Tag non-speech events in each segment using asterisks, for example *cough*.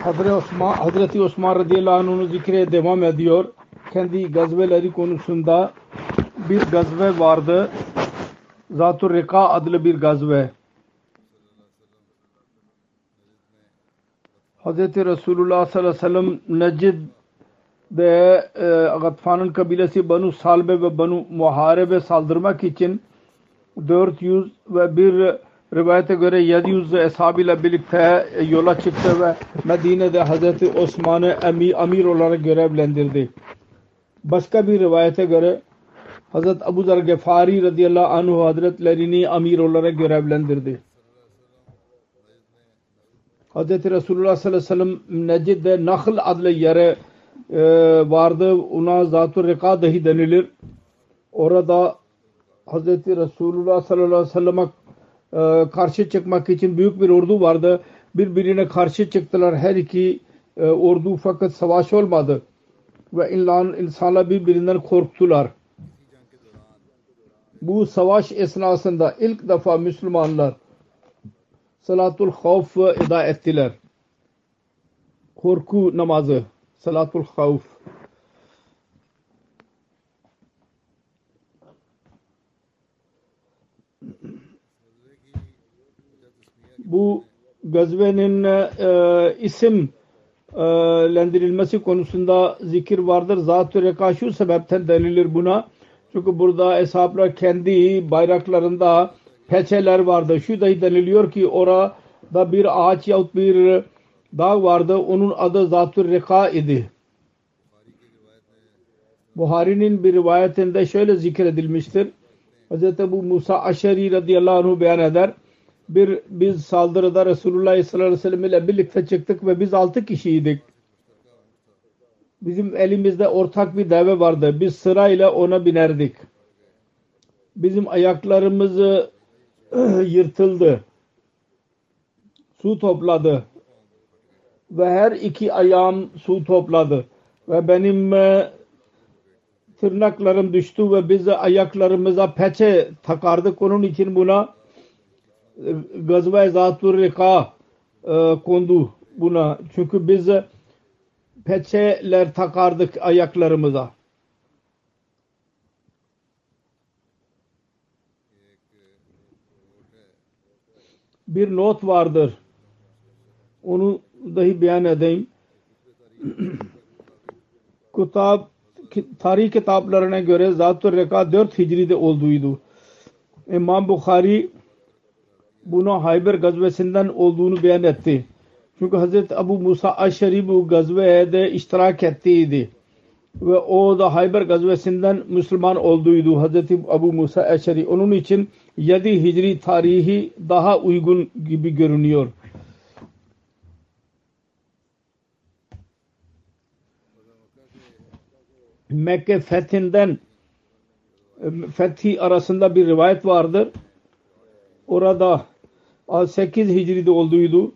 Hazreti Osman, Hazreti Osman radıyallahu anh'ın zikre devam ediyor. Kendi gazveleri konusunda bir gazve vardı. Zatur Rika adlı bir gazve. Hazreti Resulullah sallallahu aleyhi ve sellem Necid'de e, Gatfan'ın kabilesi Banu Salbe ve Banu Muharebe saldırmak için 400 ve bir rivayete göre 700 eshabıyla birlikte yola çıktı ve Medine'de Hazreti Osman'ı amir olarak görevlendirdi. Başka bir rivayete göre Hazreti Abu Zer Gefari radıyallahu anh hazretlerini amir olarak görevlendirdi. Hazreti Resulullah sallallahu aleyhi ve sellem Necid'de Nakhl adlı yere e, vardı. Ona Zat-ı Rika dahi denilir. Orada Hazreti Resulullah sallallahu aleyhi ve sellem'e e, karşı çıkmak için büyük bir ordu vardı. Birbirine karşı çıktılar her iki e, ordu fakat savaş olmadı. Ve insan, insanlar birbirinden korktular. Bu savaş esnasında ilk defa Müslümanlar Salatul Havf eda ettiler. Korku namazı. Salatul Havf. Bu gazvenin e, isim e, lendirilmesi konusunda zikir vardır. Zat-ı şu sebepten denilir buna. Çünkü burada hesaplar kendi bayraklarında peçeler vardı. Şu dahi deniliyor ki orada bir ağaç yahut bir dağ vardı. Onun adı Zat-ı Reka idi. Buhari'nin bir rivayetinde şöyle zikredilmiştir. Hz. Ebu Musa Aşeri radıyallahu anh beyan eder. Bir biz saldırıda Resulullah sallallahu aleyhi ve sellem ile birlikte çıktık ve biz altı kişiydik. Bizim elimizde ortak bir deve vardı. Biz sırayla ona binerdik. Bizim ayaklarımız *clears throat* yırtıldı. Su topladı. Ve her iki ayağım su topladı. Ve benim tırnaklarım düştü ve biz ayaklarımıza peçe takardık. Onun için buna Gazve Zatur Rika kondu buna. Çünkü biz peçeler takardık ayaklarımıza. Bir not vardır. Onu dahi beyan edeyim. *clears throat* Kitap tarih kitaplarına göre Zat-ı Reka 4 Hicri'de olduğuydu. İmam Bukhari bunu Hayber gazvesinden olduğunu beyan etti. Çünkü Hazreti Abu Musa Aşeri bu gazvede iştirak ettiydi. Ve o da Hayber gazvesinden Müslüman olduğuydu Hazreti Abu Musa Aşeri. Onun için 7 Hicri tarihi daha uygun gibi görünüyor. Mekke fethinden fethi arasında bir rivayet vardır. Orada 8 Hicri'de olduğuydu.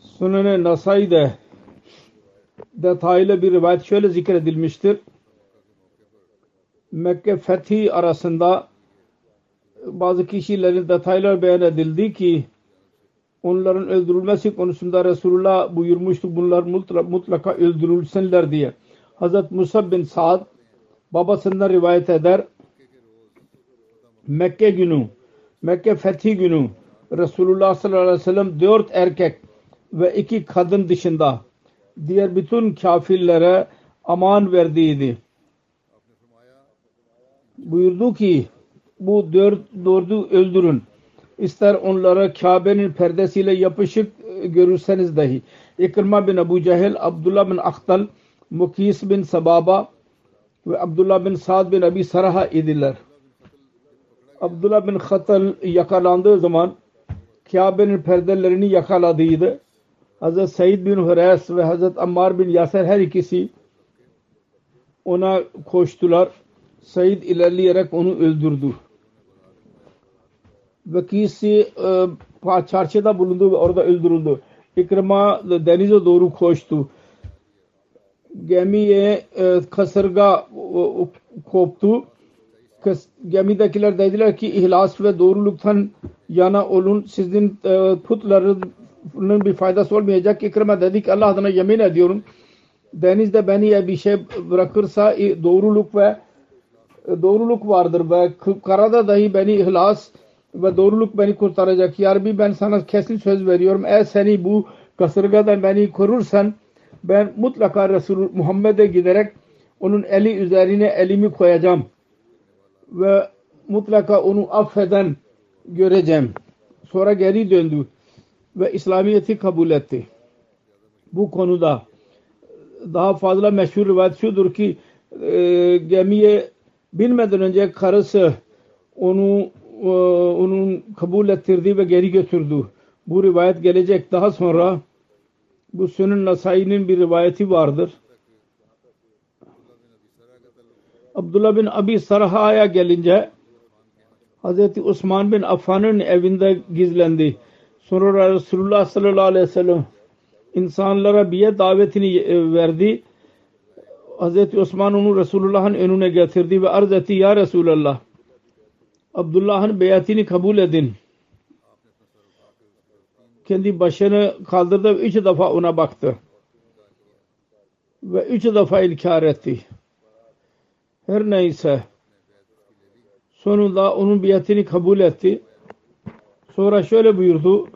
Sunan-ı Nasai'de detaylı bir rivayet şöyle zikredilmiştir. Mekke fethi arasında bazı kişilerin detaylar beyan edildi ki onların öldürülmesi konusunda Resulullah buyurmuştu bunlar mutlaka öldürülsünler diye. Hazret Musab bin Sa'd babasından rivayet eder. Mekke günü, Mekke fethi günü Resulullah sallallahu aleyhi ve sellem dört erkek ve iki kadın dışında diğer bütün kafirlere aman verdiydi. Buyurdu ki bu dört, dördü öldürün. İster onlara Kabe'nin perdesiyle yapışık e, görürseniz dahi. İkrima bin Abu Cehil, Abdullah bin Akhtal, Mukis bin Sababa ve Abdullah bin Sa'd bin Abi Saraha idiler. Abdullah bin Khatal yakalandığı zaman Kabe'nin perdelerini yakaladıydı. Hazret Said bin Hures ve Hazret Ammar bin Yaser her ikisi ona koştular. Said ilerleyerek onu öldürdü. Ve kisi e, çarşıda bulundu ve orada öldürüldü. İkrima denize doğru koştu. Gemiye e, kasırga koptu. Gemidekiler dediler ki ihlas ve doğruluktan yana olun. Sizin e, putlarının bir faydası olmayacak. İkrima dedi ki Allah adına yemin ediyorum. Denizde beni bir şey bırakırsa doğruluk ve doğruluk vardır ve karada dahi beni ihlas ve doğruluk beni kurtaracak. Ya Rabbi ben sana kesin söz veriyorum. Eğer seni bu kasırgadan beni korursan ben mutlaka Resul Muhammed'e giderek onun eli üzerine elimi koyacağım. Ve mutlaka onu affeden göreceğim. Sonra geri döndü ve İslamiyet'i kabul etti. Bu konuda daha fazla meşhur rivayet şudur ki e, gemiye binmeden önce karısı onu e, onun kabul ettirdi ve geri götürdü. Bu rivayet gelecek. Daha sonra bu Sünün Nasai'nin bir rivayeti vardır. Abdullah bin Abi Sarha'ya gelince Hz. Osman bin Affan'ın evinde gizlendi. Sonra Resulullah sallallahu aleyhi ve sellem insanlara biye davetini e, verdi. Hz. Osman onu Resulullah'ın önüne getirdi ve arz etti ya Resulallah Abdullah'ın beyatini kabul edin. Kendi başını kaldırdı ve üç defa ona baktı. Ve üç defa inkar etti. Her neyse sonunda onun biyatini kabul etti. Sonra şöyle buyurdu.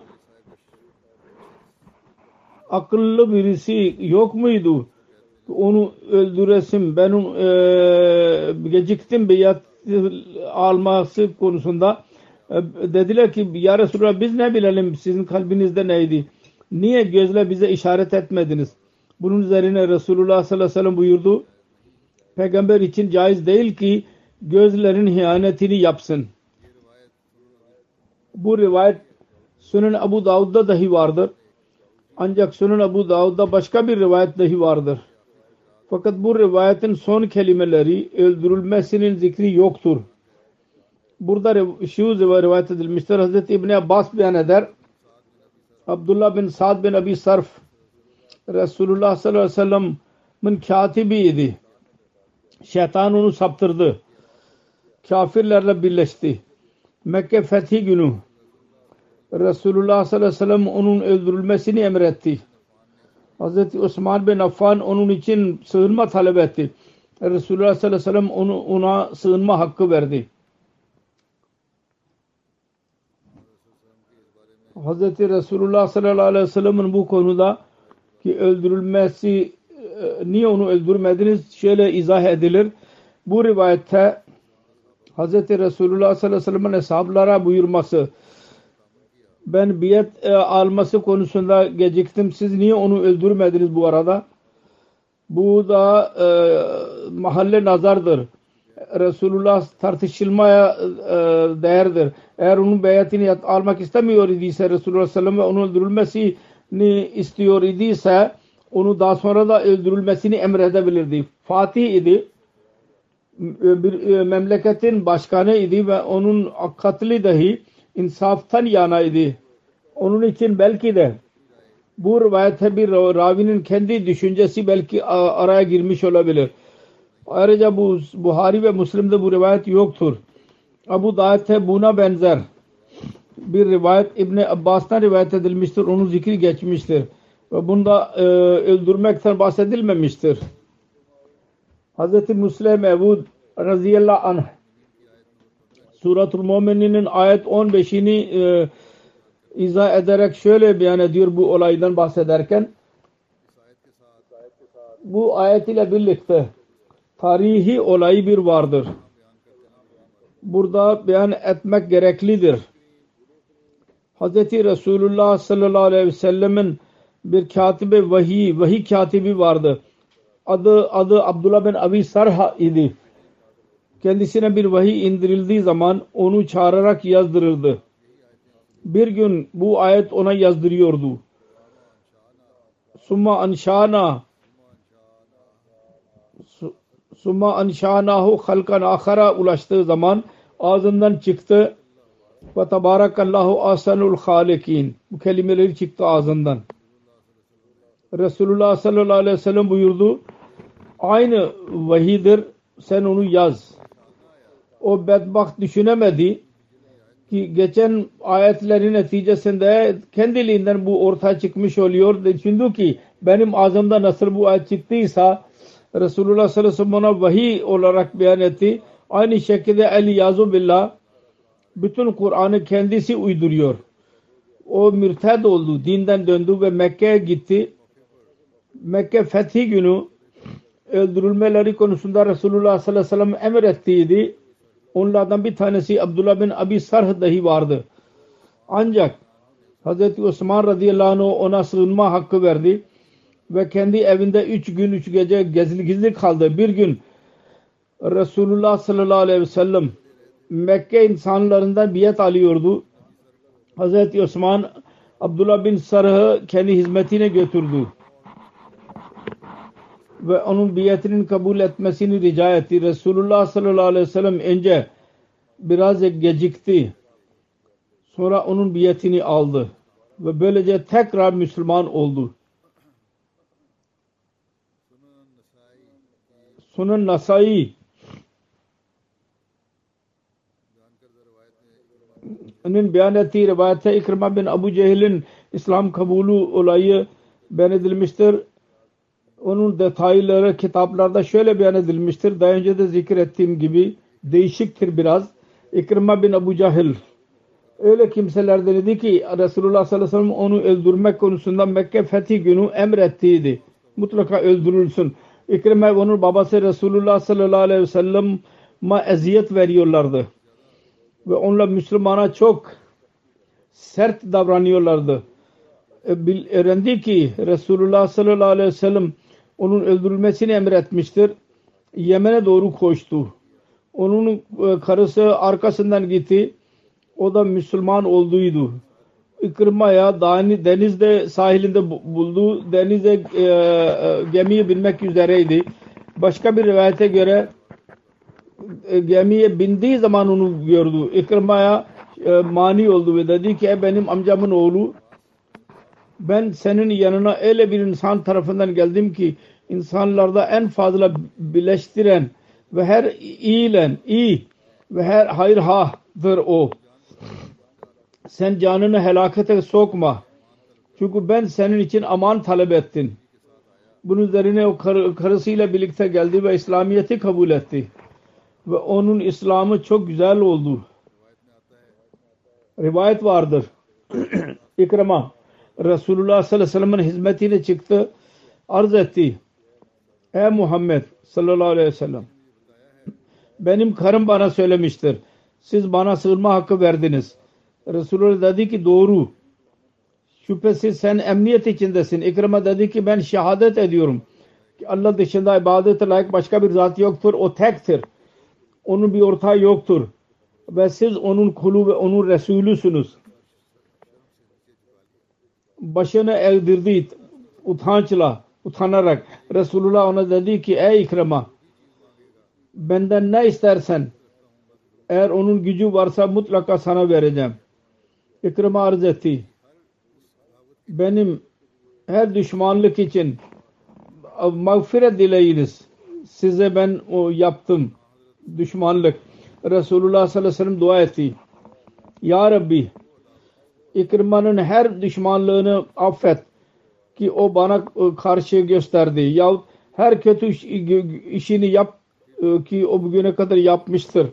Akıllı birisi yok muydu? Onu öldüresim. Ben e, geciktim biyat alması konusunda e, dediler ki ya Resulallah biz ne bilelim sizin kalbinizde neydi? Niye gözle bize işaret etmediniz? Bunun üzerine Resulullah sallallahu aleyhi ve sellem buyurdu. Peygamber için caiz değil ki gözlerin hiyanetini yapsın. Bu rivayet Sunan Abu Davud'da dahi vardır. Ancak Sunan Abu Davud'da başka bir rivayet dahi vardır. Fakat bu rivayetin son kelimeleri öldürülmesinin zikri yoktur. Burada şu rivayet edilmiştir. Hazreti İbni Abbas beyan eder. Abdullah bin Sa'd bin Abi Sarf Resulullah sallallahu aleyhi ve sellem'in katibiydi. Şeytan onu saptırdı. Kafirlerle birleşti. Mekke fethi günü Resulullah sallallahu aleyhi ve sellem onun öldürülmesini emretti. Hazreti Osman bin Affan onun için sığınma talep etti. Resulullah sallallahu aleyhi ve sellem onu, ona sığınma hakkı verdi. Hazreti Resulullah sallallahu aleyhi ve sellem'in bu konuda ki öldürülmesi niye onu öldürmediniz şöyle izah edilir. Bu rivayette Hazreti Resulullah sallallahu aleyhi ve sellem'in hesaplara buyurması ben biyet e, alması konusunda geciktim. Siz niye onu öldürmediniz bu arada? Bu da e, mahalle nazardır. Resulullah tartışılmaya e, değerdir. Eğer onun beyatini almak istemiyor idiyse Resulullah sallallahu aleyhi ve onun öldürülmesini istiyor idiyse onu daha sonra da öldürülmesini emredebilirdi. Fatih idi. Bir memleketin başkanı idi ve onun katli dahi insaftan yana idi. Onun için belki de bu rivayete bir ravinin kendi düşüncesi belki araya girmiş olabilir. Ayrıca bu Buhari ve Müslim'de bu rivayet yoktur. Abu Da'ete buna benzer bir rivayet İbni Abbas'tan rivayet edilmiştir. Onun zikri geçmiştir. Ve bunda e, öldürmekten bahsedilmemiştir. Hz. Müslim Evud radıyallahu anh Suratul Mu'mininin ayet 15'ini e, izah ederek şöyle beyan ediyor bu olaydan bahsederken bu ayet ile birlikte tarihi olayı bir vardır. Burada beyan etmek gereklidir. Hz. Resulullah sallallahu aleyhi ve sellemin bir katibi vahiy, vahiy katibi vardı. Adı, adı Abdullah bin Abi Sarha idi. Kendisine bir vahiy indirildiği zaman onu çağırarak yazdırırdı. Bir gün bu ayet ona yazdırıyordu. Summa anşana Summa anşanahu halkan akhara ulaştığı zaman ağzından çıktı ve tabarakallahu ahsanul halikin. Bu kelimeleri çıktı ağzından. Resulullah sallallahu aleyhi ve sellem buyurdu. Aynı vahidir. Sen onu yaz. O bedbaht düşünemedi ki geçen ayetlerin neticesinde kendiliğinden bu ortaya çıkmış oluyor. Düşündü ki benim ağzımda nasıl bu ayet çıktıysa Resulullah sallallahu aleyhi ve sellem ona vahiy olarak beyan etti. Aynı şekilde el yazu billah bütün Kur'an'ı kendisi uyduruyor. O mürted oldu, dinden döndü ve Mekke'ye gitti. Mekke fethi günü öldürülmeleri konusunda Resulullah sallallahu aleyhi ve sellem emrettiydi. Onlardan bir tanesi Abdullah bin Abi Sarh dahi vardı. Ancak Hz. Osman radıyallahu anh ona sığınma hakkı verdi ve kendi evinde üç gün üç gece gizli gizli kaldı. Bir gün Resulullah sallallahu aleyhi ve sellem Mekke insanlarından biyet alıyordu. Hz. Osman Abdullah bin Sarh'ı kendi hizmetine götürdü. Ve onun biyetinin kabul etmesini rica etti. Resulullah sallallahu aleyhi ve sellem önce biraz gecikti. Sonra onun biyetini aldı. Ve böylece tekrar Müslüman oldu. Sunan Nasai nin beyan ettiği rivayette İkrima bin Abu Cehil'in İslam kabulü olayı beyan edilmiştir. Onun detayları kitaplarda şöyle beyan edilmiştir. Daha önce de zikrettiğim gibi değişiktir biraz. İkrima bin Abu Cehil öyle kimselerden idi ki Resulullah sallallahu aleyhi ve sellem onu öldürmek konusunda Mekke fethi günü emrettiydi. Mutlaka öldürülsün. İkrime onun babası Resulullah sallallahu aleyhi ve sellem'e eziyet veriyorlardı ve onlar Müslümana çok sert davranıyorlardı. E, öğrendi ki Resulullah sallallahu aleyhi ve sellem onun öldürülmesini emretmiştir. Yemen'e doğru koştu. Onun e, karısı arkasından gitti. O da Müslüman olduydu. İkrima'ya denizde sahilinde buldu. Denize e, e, gemiye binmek üzereydi. Başka bir rivayete göre e, gemiye bindiği zaman onu gördü. İkrima'ya e, mani oldu ve dedi ki benim amcamın oğlu ben senin yanına öyle bir insan tarafından geldim ki insanlarda en fazla birleştiren ve her iyilen iyi ve her hayır hadır o. Sen canını helakete sokma. Çünkü ben senin için aman talep ettim. Bunun üzerine o kar karısıyla birlikte geldi ve İslamiyet'i kabul etti ve onun İslam'ı çok güzel oldu. Rivayet vardır. *clears throat* İkrama Resulullah sallallahu aleyhi ve sellem'in hizmetine çıktı. Arz etti. Ey Muhammed sallallahu aleyhi ve sellem benim karım bana söylemiştir. Siz bana sığınma hakkı verdiniz. Resulullah dedi ki doğru. Şüphesiz sen emniyet içindesin. İkrama dedi ki ben şehadet ediyorum. Ki Allah dışında ibadete layık başka bir zat yoktur. O tektir. Onun bir ortağı yoktur. Ve siz onun kulu ve onun Resulüsünüz. Başını eğdirdi utançla, utanarak. Resulullah ona dedi ki ey İkrama benden ne istersen eğer onun gücü varsa mutlaka sana vereceğim. İkrama arz etti. Benim her düşmanlık için mağfiret dileyiniz. Size ben o yaptım düşmanlık. Resulullah sallallahu aleyhi ve sellem dua etti. Ya Rabbi İkrima'nın her düşmanlığını affet ki o bana karşı gösterdi. Yahut her kötü işini yap e, ki o bugüne kadar yapmıştır.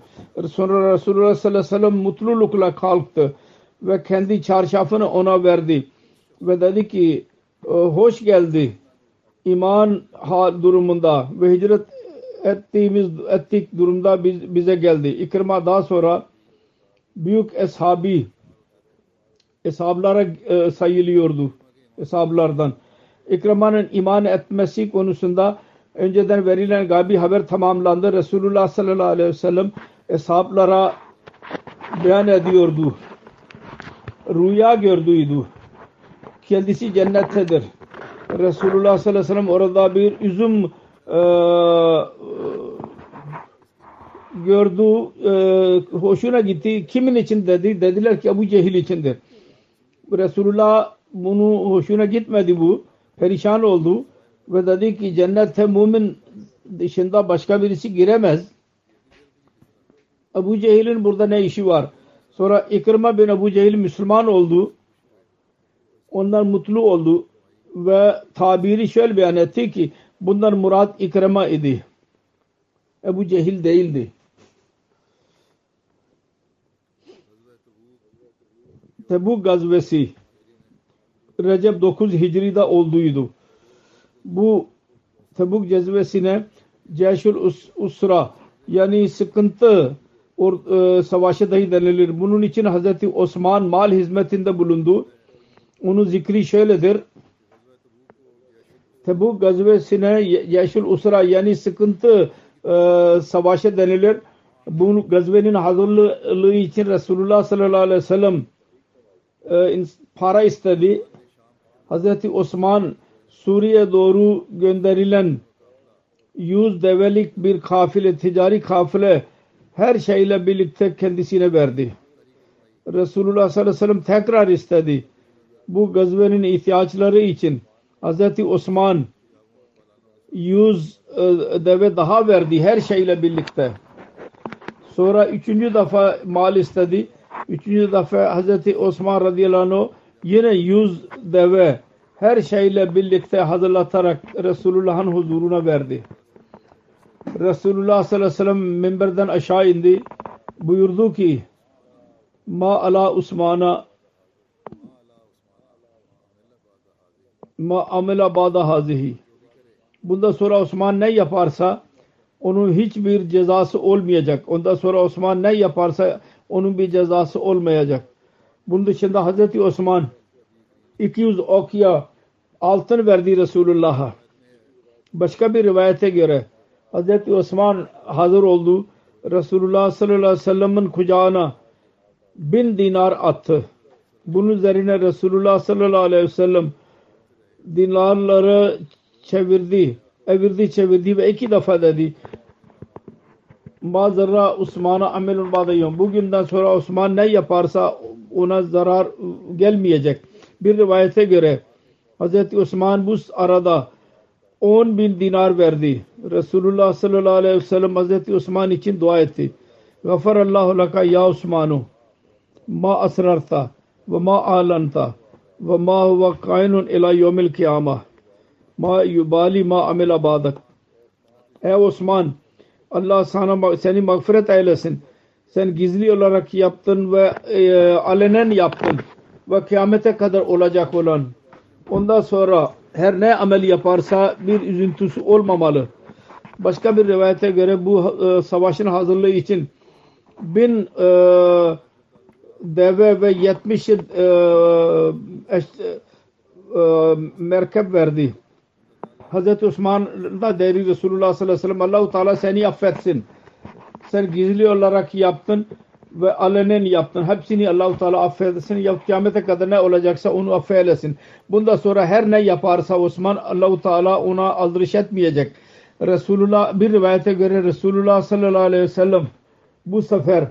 Sonra Resulullah sallallahu aleyhi ve sellem mutlulukla kalktı ve kendi çarşafını ona verdi ve dedi ki e, hoş geldi iman durumunda ve hicret ettiğimiz ettik durumda biz, bize geldi. İkrima daha sonra büyük eshabi eshablara e, sayılıyordu. Eshablardan. İkrima'nın iman etmesi konusunda önceden verilen gaybi haber tamamlandı. Resulullah sallallahu aleyhi ve sellem eshablara beyan ediyordu. Rüya gördüydü. Kendisi cennettedir. Resulullah sallallahu aleyhi ve sellem orada bir üzüm e, gördü. E, hoşuna gitti. Kimin için dedi? Dediler ki Ebu Cehil içindir. Resulullah bunu hoşuna gitmedi bu. Perişan oldu ve dedi ki cennette mümin dışında başka birisi giremez. Ebu Cehil'in burada ne işi var? Sonra İkrima bin Ebu Cehil Müslüman oldu. Onlar mutlu oldu ve tabiri şöyle beyan etti ki bundan murat İkrima idi. Ebu Cehil değildi. Tebuk gazvesi Recep 9 Hicri'de olduydu. Bu Tebuk cezvesine Ceşül Usra yani sıkıntı or, e, savaşı dahi denilir. Bunun için Hazreti Osman mal hizmetinde bulundu. Onun zikri şöyledir. Tebuk gazvesine Yeşil Usra yani sıkıntı e, savaşı denilir. Bu gazvenin hazırlığı için Resulullah sallallahu aleyhi ve sellem para istedi. Hazreti Osman Suriye doğru gönderilen yüz develik bir kafile, ticari kafile her şeyle birlikte kendisine verdi. Resulullah sallallahu aleyhi ve sellem tekrar istedi. Bu gazvenin ihtiyaçları için Hazreti Osman yüz e, deve daha verdi her şeyle birlikte. Sonra üçüncü defa mal istedi. Üçüncü defa Hazreti Osman radıyallahu anh yine yüz deve her şeyle birlikte hazırlatarak Resulullah'ın huzuruna verdi. Resulullah sallallahu aleyhi ve sellem minberden aşağı indi. Buyurdu ki Ma ala Osman'a ma amela bada hazihi. Bundan sonra Osman ne yaparsa onun hiçbir cezası olmayacak. Ondan sonra Osman ne yaparsa onun bir cezası olmayacak. Bunun dışında Hazreti Osman 200 okya altın verdi Resulullah'a. Başka bir rivayete göre Hazreti Osman hazır oldu. Resulullah sallallahu aleyhi ve sellem'in kucağına bin dinar attı. Bunun üzerine Resulullah sallallahu aleyhi ve sellem dinarları çevirdi. Evirdi çevirdi ve iki defa dedi. Ma zarra Osman'a amelun badayım. Bugünden sonra Osman ne yaparsa ona zarar gelmeyecek. Bir rivayete göre Hz. Osman bu arada 10 bin dinar verdi. Resulullah sallallahu aleyhi ve sellem Hz. Osman için dua etti. Gafarallahu laka ya Osmanu ma asrarta ve ma alanta ve ma huve kainun ila yevmil kıyama ma yubali ma amela badak Ey Osman Allah sana seni mağfiret eylesin. Sen gizli olarak yaptın ve e, alenen yaptın ve kıyamete kadar olacak olan. Ondan sonra her ne amel yaparsa bir üzüntüsü olmamalı. Başka bir rivayete göre bu e, savaşın hazırlığı için bin e, deve ve yetmiş e, e, merkep verdi. Hazreti Osman da dedi Resulullah sallallahu aleyhi ve sellem Allah-u Teala seni affetsin. Sen gizli olarak yaptın ve alenen yaptın. Hepsini Allah-u Teala affetsin. Ya kıyamete kadar ne olacaksa onu affeylesin. Bundan sonra her ne yaparsa Osman Allah-u Teala ona aldırış etmeyecek. Resulullah bir rivayete göre Resulullah sallallahu aleyhi ve sellem bu sefer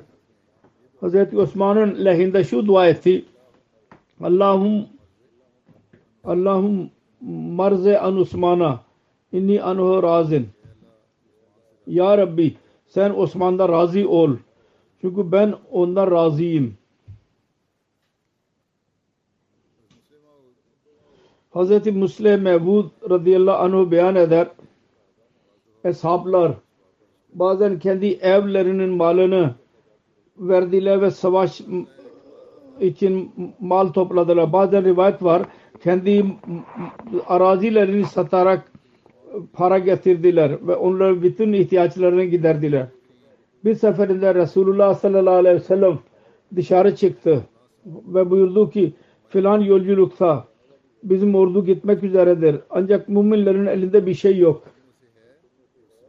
Hazreti Osman'ın lehinde şu dua etti. Allahum Allahum marze an Osman'a inni anhu razin Ya Rabbi sen Osman'da razı ol. Çünkü ben ondan razıyım. Hz. Musleh Mehbud radıyallahu anh beyan eder. Eshablar bazen kendi evlerinin malını verdiler ve savaş için mal topladılar. Bazen rivayet var. Kendi arazilerini satarak para getirdiler ve onların bütün ihtiyaçlarını giderdiler. Bir seferinde Resulullah sallallahu aleyhi ve sellem dışarı çıktı ve buyurdu ki filan yolculukta bizim ordu gitmek üzeredir. Ancak müminlerin elinde bir şey yok.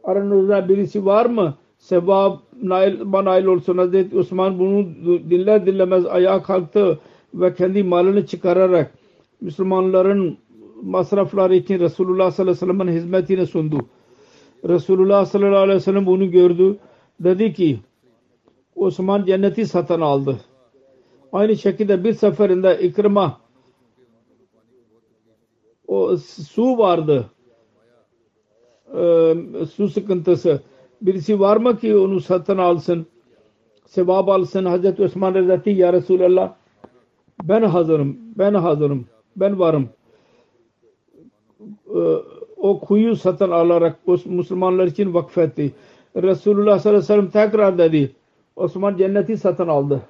Aranızda birisi var mı? Sevap nail olsun. Hazreti Osman bunu dinler dinlemez ayağa kalktı ve kendi malını çıkararak Müslümanların masrafları için Resulullah sallallahu aleyhi ve sellem'in hizmetine sundu. Resulullah sallallahu aleyhi ve sellem bunu gördü. Dedi ki Osman cenneti satın aldı. Aynı şekilde bir seferinde İkrima o su vardı. Ee, su sıkıntısı. Birisi var mı ki onu satın alsın? Sevap alsın. Hazreti Osman Rezati Ya Resulallah ben hazırım. Ben hazırım. Ben varım. Ee, o kuyu satın alarak o Müslümanlar için vakfetti. Resulullah sallallahu aleyhi ve sellem tekrar dedi. Osman cenneti satın aldı.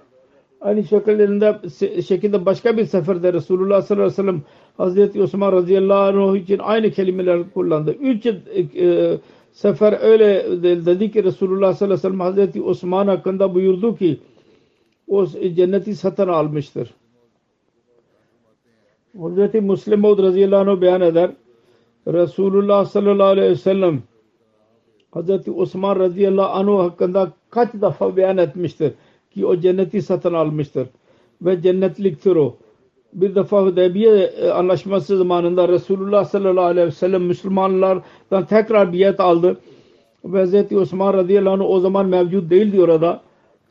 Aynı şekilde, şekilde başka bir seferde Resulullah sallallahu aleyhi ve sellem Hazreti Osman radıyallahu anh için aynı kelimeler kullandı. Üç e, sefer öyle dedi ki Resulullah sallallahu aleyhi ve sellem Hazreti Osman hakkında buyurdu ki o cenneti satın almıştır. Hazreti Müslim Maud radıyallahu anh beyan eder. Resulullah sallallahu aleyhi ve sellem Hazreti Osman radıyallahu anh hakkında kaç defa beyan etmiştir ki o cenneti satın almıştır ve cennetliktir o. Bir defa Hudeybiye e, anlaşması zamanında Resulullah sallallahu aleyhi ve sellem Müslümanlardan tekrar biyet aldı. Ve Hz. Osman radıyallahu anh o zaman mevcut değildi orada.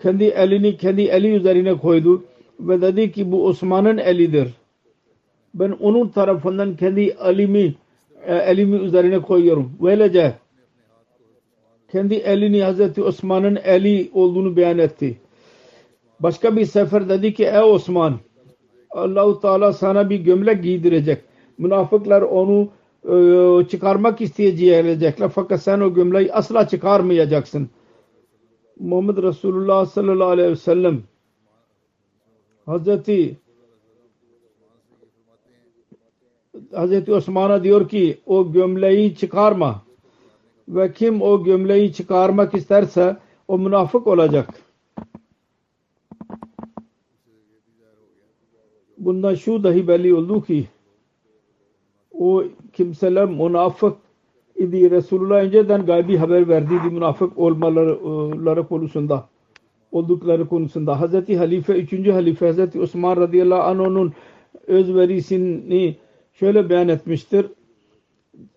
Kendi elini kendi eli üzerine koydu ve dedi ki bu Osman'ın elidir. Ben onun tarafından kendi elimi e, elimi üzerine koyuyorum. Böylece kendi elini Hazreti Osman'ın eli olduğunu beyan etti. Başka bir sefer dedi ki ey Osman Allahu Teala sana bir gömlek giydirecek. Münafıklar onu e, çıkarmak isteyecekler fakat sen o gömleği asla çıkarmayacaksın. Muhammed Resulullah sallallahu aleyhi ve sellem Hazreti Hazreti Osman'a diyor ki o gömleği çıkarma ve kim o gömleği çıkarmak isterse o münafık olacak. bundan şu dahi belli oldu ki o kimseler münafık idi. Resulullah önceden gaybi haber verdiydi münafık olmaları konusunda oldukları konusunda. Hazreti Halife 3. Halife Hazreti Osman radıyallahu anh'ın özverisini şöyle beyan etmiştir.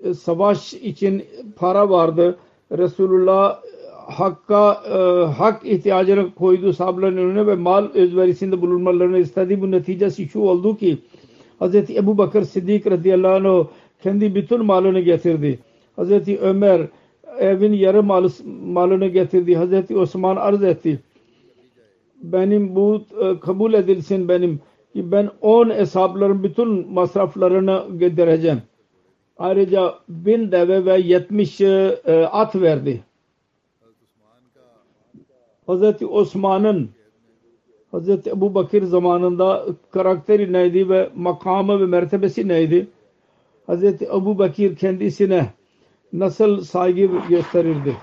E, savaş için para vardı. Resulullah hakka e, hak ihtiyacını koydu sahabenin önüne ve mal özverisinde bulunmalarını istedi. Bu neticesi şu oldu ki Hz. Ebu Bakır Siddik radıyallahu anh kendi bütün malını getirdi. Hz. Ömer evin yarı mal, malını getirdi. Hz. Osman arz etti. Benim bu e, kabul edilsin benim ki ben on hesapların bütün masraflarını getireceğim. Ayrıca bin deve ve yetmiş e, at verdi. Hazreti Osman'ın Hazreti Ebu Bakır zamanında karakteri neydi ve makamı ve mertebesi neydi? Hazreti Ebu Bakır kendisine nasıl saygı gösterirdi?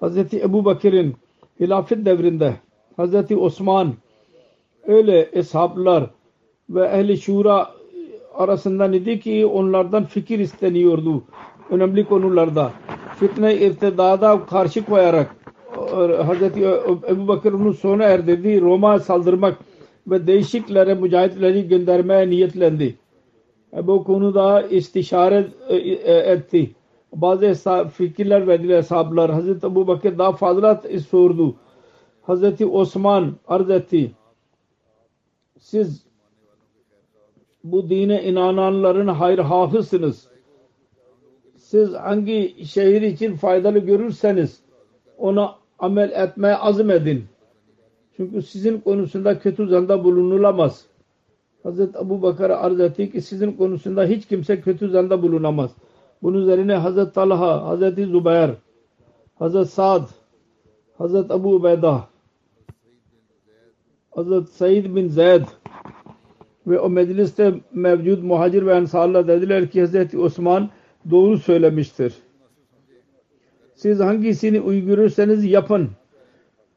Hazreti Ebu Bakır'ın hilafet devrinde Hazreti Osman öyle eshablar ve ehli şura arasından idi ki onlardan fikir isteniyordu. Önemli konularda. Fitne irtidada karşı koyarak Hazreti Ebu Bakır onu sona erdirdi. Roma saldırmak ve değişiklere mücahitleri göndermeye niyetlendi. Bu konuda istişare e, e, etti. Bazı fikirler verdiler sahabeler. Hazreti Ebu Bakır daha fazla sordu. Hazreti Osman arz etti. Siz bu dine inananların hayır hafızsınız. Siz hangi şehir için faydalı görürseniz ona amel etmeye azim edin. Çünkü sizin konusunda kötü zanda bulunulamaz. Hazreti Abu Bakar'a arz etti ki sizin konusunda hiç kimse kötü zanda bulunamaz. Bunun üzerine Hazreti Talha, Hazreti Zübeyir, Hazreti Sa'd, Hazreti Abu Ubeyda, Hazreti Said bin Zeyd ve o mecliste mevcut muhacir ve ensarlar dediler ki Hazreti Osman doğru söylemiştir. Siz hangisini uyguluyorsanız yapın.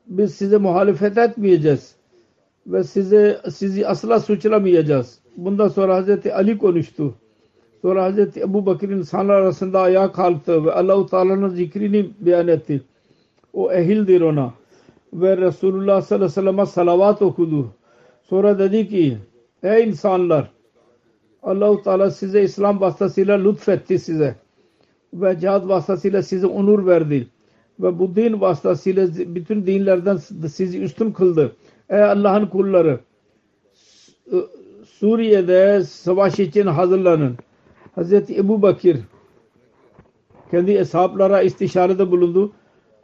Biz size muhalefet etmeyeceğiz. Ve size sizi asla suçlamayacağız. Bundan sonra Hazreti Ali konuştu. Sonra Hazreti Ebu Bakır insanlar arasında ayağa kalktı ve Allah-u Teala'nın zikrini beyan etti. O ehildir ona. Ve Resulullah sallallahu aleyhi ve sellem'e salavat okudu. Sonra dedi ki ey insanlar Allah-u Teala size İslam vasıtasıyla lütfetti size. Ve cihad vasıtasıyla size onur verdi. Ve bu din vasıtasıyla bütün dinlerden sizi üstün kıldı. Ey Allah'ın kulları Suriye'de savaş için hazırlanın. Hazreti Ebu Bakir kendi hesaplara istişarede bulundu.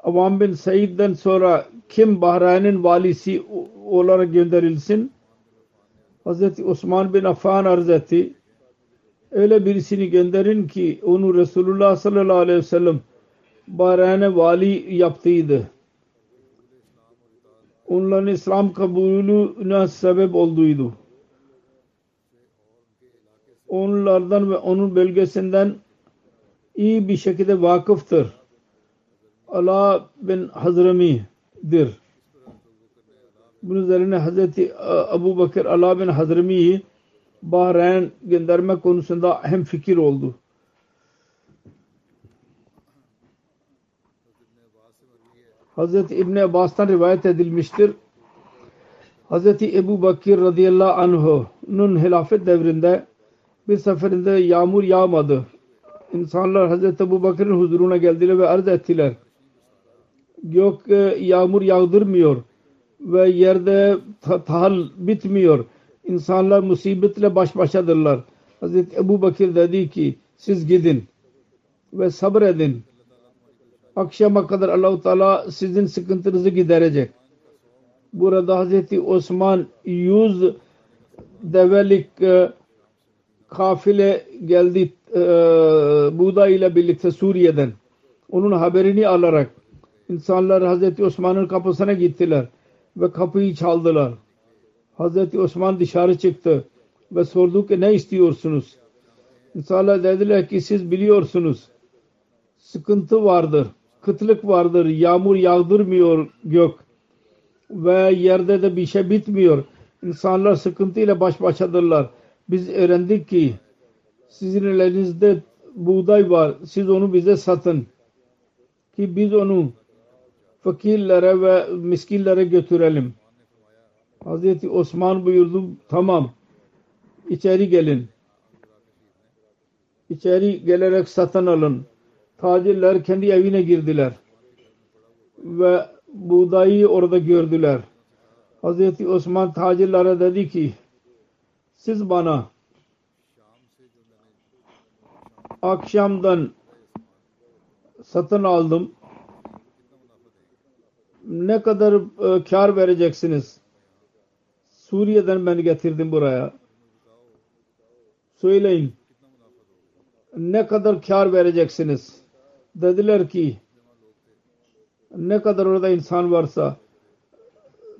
Avam bin Said'den sonra kim Bahreyn'in valisi olarak gönderilsin? Hazreti Osman bin Affan arz etti. Öyle birisini gönderin ki onu Resulullah sallallahu aleyhi ve sellem Bahreyn'e vali yaptıydı. Onların İslam kabulüne sebep olduydu. Onlardan ve onun bölgesinden iyi bir şekilde vakıftır. Allah bin Hazrami'dir. Bunun üzerine Hazreti Abu Bakır Allah bin Hazrami'yi Bahreyn gönderme konusunda hem fikir oldu. Hazreti İbn Abbas'tan rivayet edilmiştir. Hazreti Ebu Bakir radıyallahu anh'un hilafet devrinde bir seferinde yağmur yağmadı. İnsanlar Hazreti Ebu Bakır'ın huzuruna geldiler ve arz ettiler. Gök yağmur yağdırmıyor ve yerde tahal bitmiyor. İnsanlar musibetle baş başadırlar. Hazreti Ebu Bakir dedi ki siz gidin ve sabredin. Akşama kadar Allahu Teala sizin sıkıntınızı giderecek. Burada Hazreti Osman yüz develik e, kafile geldi e, buğday ile birlikte Suriye'den. Onun haberini alarak insanlar Hazreti Osman'ın kapısına gittiler ve kapıyı çaldılar. Hazreti Osman dışarı çıktı ve sordu ki ne istiyorsunuz? İnsanlar dediler ki siz biliyorsunuz sıkıntı vardır, kıtlık vardır, yağmur yağdırmıyor gök ve yerde de bir şey bitmiyor. İnsanlar sıkıntıyla baş başadırlar. Biz öğrendik ki sizin elinizde buğday var. Siz onu bize satın. Ki biz onu fakirlere ve miskinlere götürelim. Hazreti Osman buyurdu tamam içeri gelin. İçeri gelerek satın alın. Tacirler kendi evine girdiler. Ve buğdayı orada gördüler. Hazreti Osman tacirlere dedi ki siz bana akşamdan satın aldım. Ne kadar e, kar vereceksiniz? Suriye'den ben getirdim buraya. Söyleyin. Ne kadar kar vereceksiniz? Dediler ki ne kadar orada insan varsa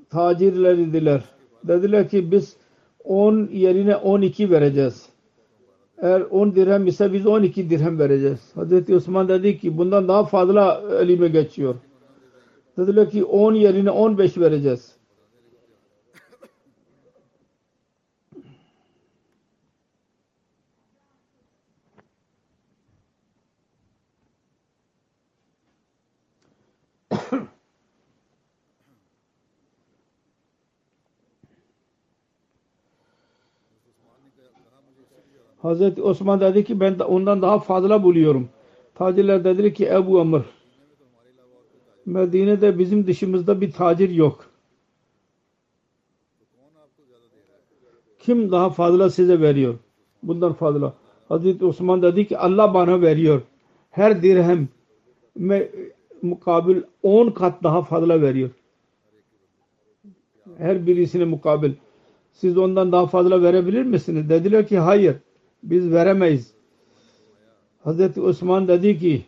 tacirler dediler. Dediler ki biz 10 yerine 12 vereceğiz. Eğer 10 dirhem ise biz 12 dirhem vereceğiz. Hazreti Osman dedi ki bundan daha fazla elime geçiyor. Dediler ki 10 yerine 15 vereceğiz. Hazreti Osman dedi ki ben ondan daha fazla buluyorum. Tacirler dediler ki Ebu Amr Medine'de bizim dışımızda bir tacir yok. kim daha fazla size veriyor? Bundan fazla. Hazreti Osman dedi ki Allah bana veriyor. Her dirhem mukabil 10 kat daha fazla veriyor. Her birisine mukabil. Siz ondan daha fazla verebilir misiniz? Dediler ki hayır. Biz veremeyiz. Hazreti Osman dedi ki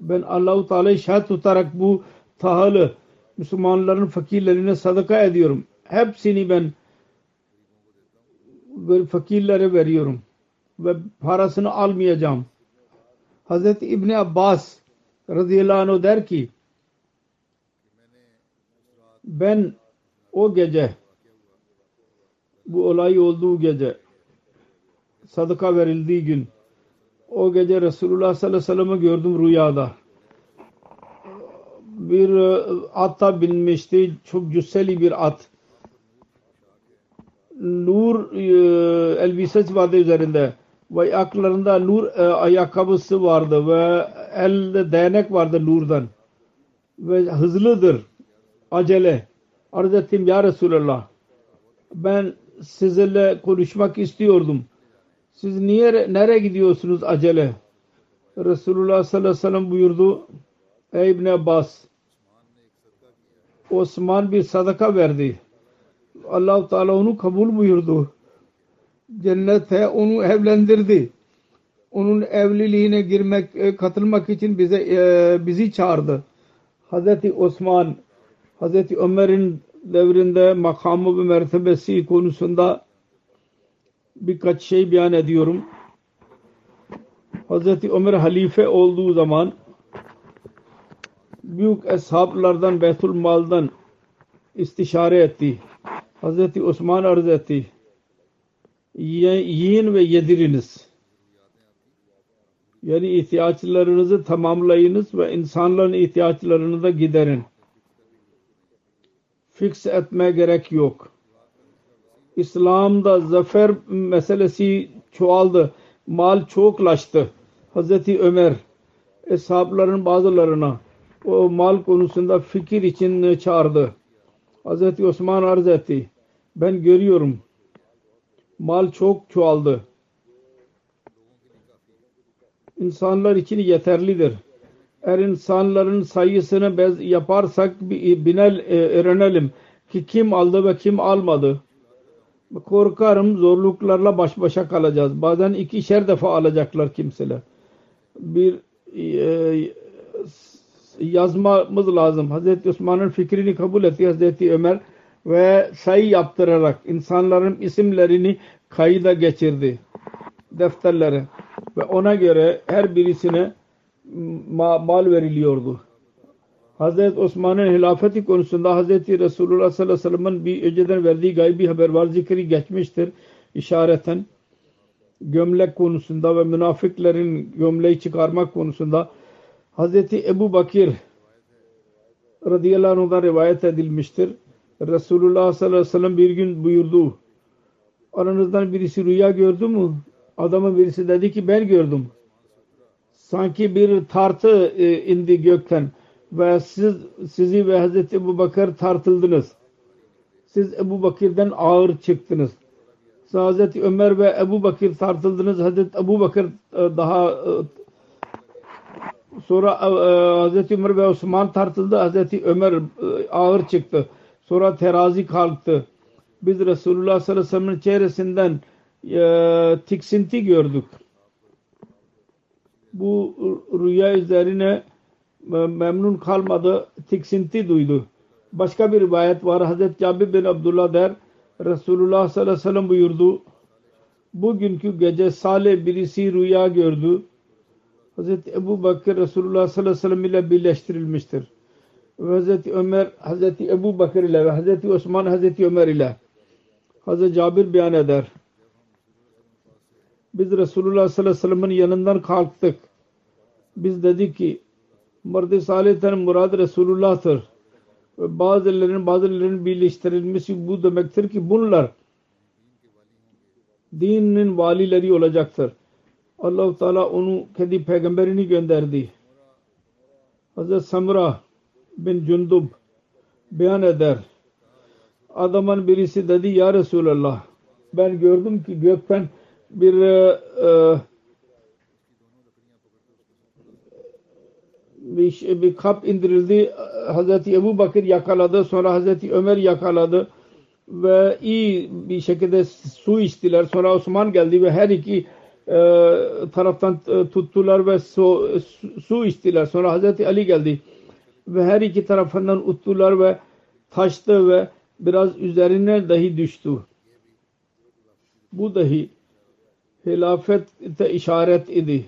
ben Allahu Teala'yı şahit tutarak bu tahalı Müslümanların fakirlerine sadaka ediyorum. Hepsini ben fakirlere veriyorum ve parasını almayacağım. Hazreti İbni Abbas radıyallahu anh der ki ben o gece bu olay olduğu gece sadaka verildiği gün o gece Resulullah sallallahu aleyhi ve sellem'i gördüm rüyada. Bir e, ata binmişti. Çok cüsseli bir at. Nur e, elbisesi vardı üzerinde. Ve ayaklarında nur e, ayakkabısı vardı ve elde değnek vardı nurdan. Ve hızlıdır. Acele. Arz ettim ya Resulallah. Ben sizinle konuşmak istiyordum siz niye nereye gidiyorsunuz acele? Resulullah sallallahu aleyhi ve sellem buyurdu. Ey İbn Abbas Osman bir sadaka verdi. allah Teala onu kabul buyurdu. Cennete onu evlendirdi. Onun evliliğine girmek, e, katılmak için bize e, bizi çağırdı. Hazreti Osman, Hazreti Ömer'in devrinde makamı ve mertebesi konusunda birkaç şey beyan ediyorum. Hazreti Ömer halife olduğu zaman büyük eshablardan Beytul Mal'dan istişare etti. Hazreti Osman arz etti. Yiyin ve yediriniz. Yani ihtiyaçlarınızı tamamlayınız ve insanların ihtiyaçlarını da giderin. Fix etmeye gerek yok. İslam'da zafer meselesi çoğaldı. Mal çoklaştı. Hazreti Ömer eshabların bazılarına o mal konusunda fikir için çağırdı. Hazreti Osman arz etti. Ben görüyorum. Mal çok çoğaldı. İnsanlar için yeterlidir. Eğer insanların sayısını bez yaparsak binel e, öğrenelim ki kim aldı ve kim almadı korkarım zorluklarla baş başa kalacağız. Bazen ikişer defa alacaklar kimseler. Bir e, yazmamız lazım. Hazreti Osman'ın fikrini kabul etti Hazreti Ömer ve sayı yaptırarak insanların isimlerini kayıda geçirdi defterlere ve ona göre her birisine mal veriliyordu. Hazreti Osman'ın hilafeti konusunda Hazreti Resulullah sallallahu aleyhi ve sellem'in bir önceden verdiği gaybi haber var zikri geçmiştir işareten gömlek konusunda ve münafıkların gömleği çıkarmak konusunda Hazreti Ebu Bakir radıyallahu anh'dan rivayet edilmiştir. Resulullah sallallahu aleyhi ve sellem bir gün buyurdu. Aranızdan birisi rüya gördü mü? Adamın birisi dedi ki ben gördüm. Sanki bir tartı e, indi gökten ve siz sizi ve Hazreti Ebu Bakır tartıldınız. Siz Ebu Bakır'dan ağır çıktınız. Hazreti Ömer ve Ebu Bakır tartıldınız. Hazreti Ebu Bakır e, daha e, sonra e, Hazreti Ömer ve Osman tartıldı. Hazreti Ömer ağır çıktı. Sonra terazi kalktı. Biz Resulullah sallallahu aleyhi ve sellem'in çehresinden tiksinti gördük. Bu rüya üzerine memnun kalmadı, tiksinti duydu. Başka bir rivayet var. Hazreti Cabir bin Abdullah der, Resulullah sallallahu aleyhi ve sellem buyurdu. Bugünkü gece Salih birisi rüya gördü. Hazreti Ebu Bakır Resulullah sallallahu aleyhi ve sellem ile birleştirilmiştir. Ve Hazreti Ömer Hazreti Ebu Bakır ile ve Hazreti Osman Hazreti Ömer ile Hazreti Cabir beyan eder. Biz Resulullah sallallahu aleyhi ve sellem'in yanından kalktık. Biz dedik ki Murad-ı Salih'ten murad Resulullah'tır. Ve bazılarının bazılarının birleştirilmesi bu demektir ki bunlar dinin valileri olacaktır. allah Teala onu kendi peygamberini gönderdi. Hazreti Samra bin Cundub beyan eder. Adamın birisi dedi ya Resulallah ben gördüm ki gökten bir e, bir, bir kap indirildi. Hazreti Ebu Bakır yakaladı. Sonra Hazreti Ömer yakaladı. Ve iyi bir şekilde su içtiler. Sonra Osman geldi ve her iki e, taraftan e, tuttular ve su, su içtiler. Sonra Hazreti Ali geldi. Ve her iki tarafından uttular ve taştı ve biraz üzerine dahi düştü. Bu dahi hilafete işaret idi.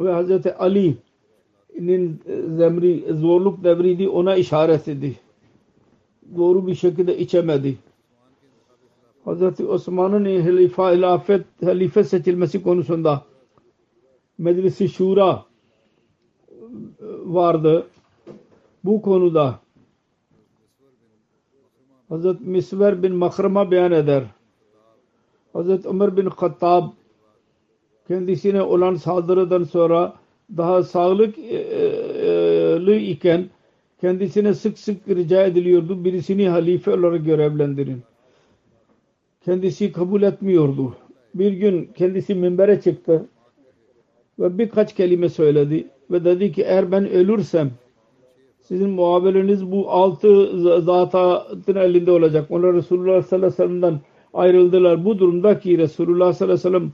Ve Hazreti Ali'nin zemri, zorluk devriydi ona işaret idi. Doğru bir şekilde içemedi. Hazreti Osman'ın hilafet, halife seçilmesi konusunda Meclisi Şura vardı. Bu konuda Hazreti Misver bin Makrama beyan eder. Hazreti Ömer bin Khattab kendisine olan saldırıdan sonra daha sağlıklı iken kendisine sık sık rica ediliyordu. Birisini halife olarak görevlendirin. Kendisi kabul etmiyordu. Bir gün kendisi minbere çıktı ve birkaç kelime söyledi ve dedi ki eğer ben ölürsem sizin muameleniz bu altı zatın elinde olacak. Onlar Resulullah sallallahu aleyhi ve sellem'den ayrıldılar. Bu durumda ki Resulullah sallallahu aleyhi ve sellem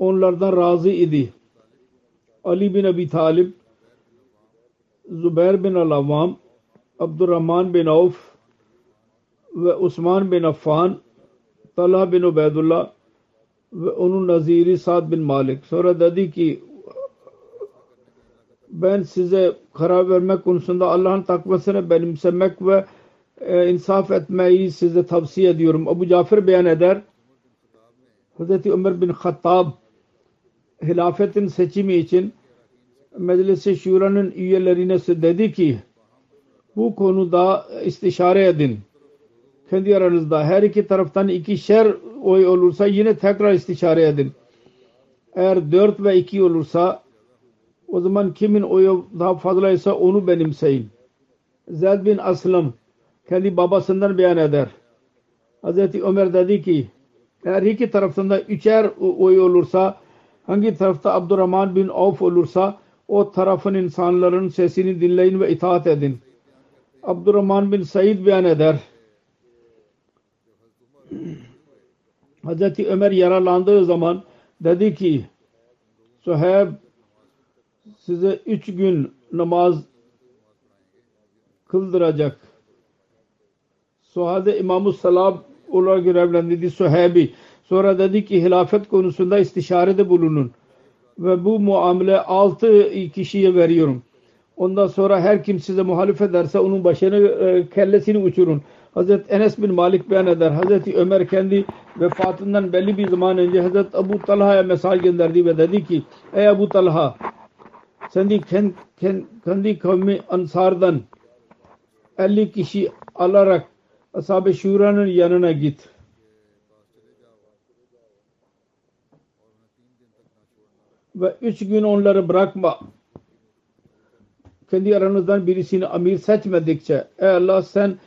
onlardan razı idi. Ali bin Abi Talib, Zübeyir bin Al-Avvam, Abdurrahman bin Avf ve Osman bin Affan, Talha bin Ubeydullah ve onun naziri Sa'd bin Malik. Sonra dedi ki ben size karar vermek konusunda Allah'ın takvasını benimsemek ve e, insaf etmeyi size tavsiye ediyorum. Abu Cafer beyan eder. Hz. Ömer bin Hattab hilafetin seçimi için Meclis-i Şura'nın üyelerine dedi ki bu konuda istişare edin. Kendi aranızda her iki taraftan ikişer oy olursa yine tekrar istişare edin. Eğer dört ve iki olursa o zaman kimin oyu daha fazlaysa onu benimseyin. Zeyd bin Aslam kendi babasından beyan eder. Hazreti Ömer dedi ki eğer iki taraftan da üçer oy olursa hangi tarafta Abdurrahman bin Avf olursa o tarafın insanların sesini dinleyin ve itaat edin. Abdurrahman bin Said beyan eder. *clears throat* Hazreti Ömer yaralandığı zaman dedi ki Suheyb size üç gün namaz kıldıracak. Suhade İmam-ı Salam olarak görevlendirdi Suheybi. Sonra dedi ki hilafet konusunda istişarede bulunun. Ve bu muamele altı kişiye veriyorum. Ondan sonra her kim size muhalif ederse onun başını e, kellesini uçurun. Hazreti Enes bin Malik beyan eder. Hazreti Ömer kendi vefatından belli bir zaman önce Hazreti Abu Talha'ya mesaj gönderdi ve dedi ki Ey Abu Talha kendi, kendi, kendi kavmi Ansar'dan 50 kişi alarak Ashab-ı Şura'nın yanına git. Ve üç gün onları bırakma. Kendi aranızdan birisini amir seçmedikçe ey Allah sen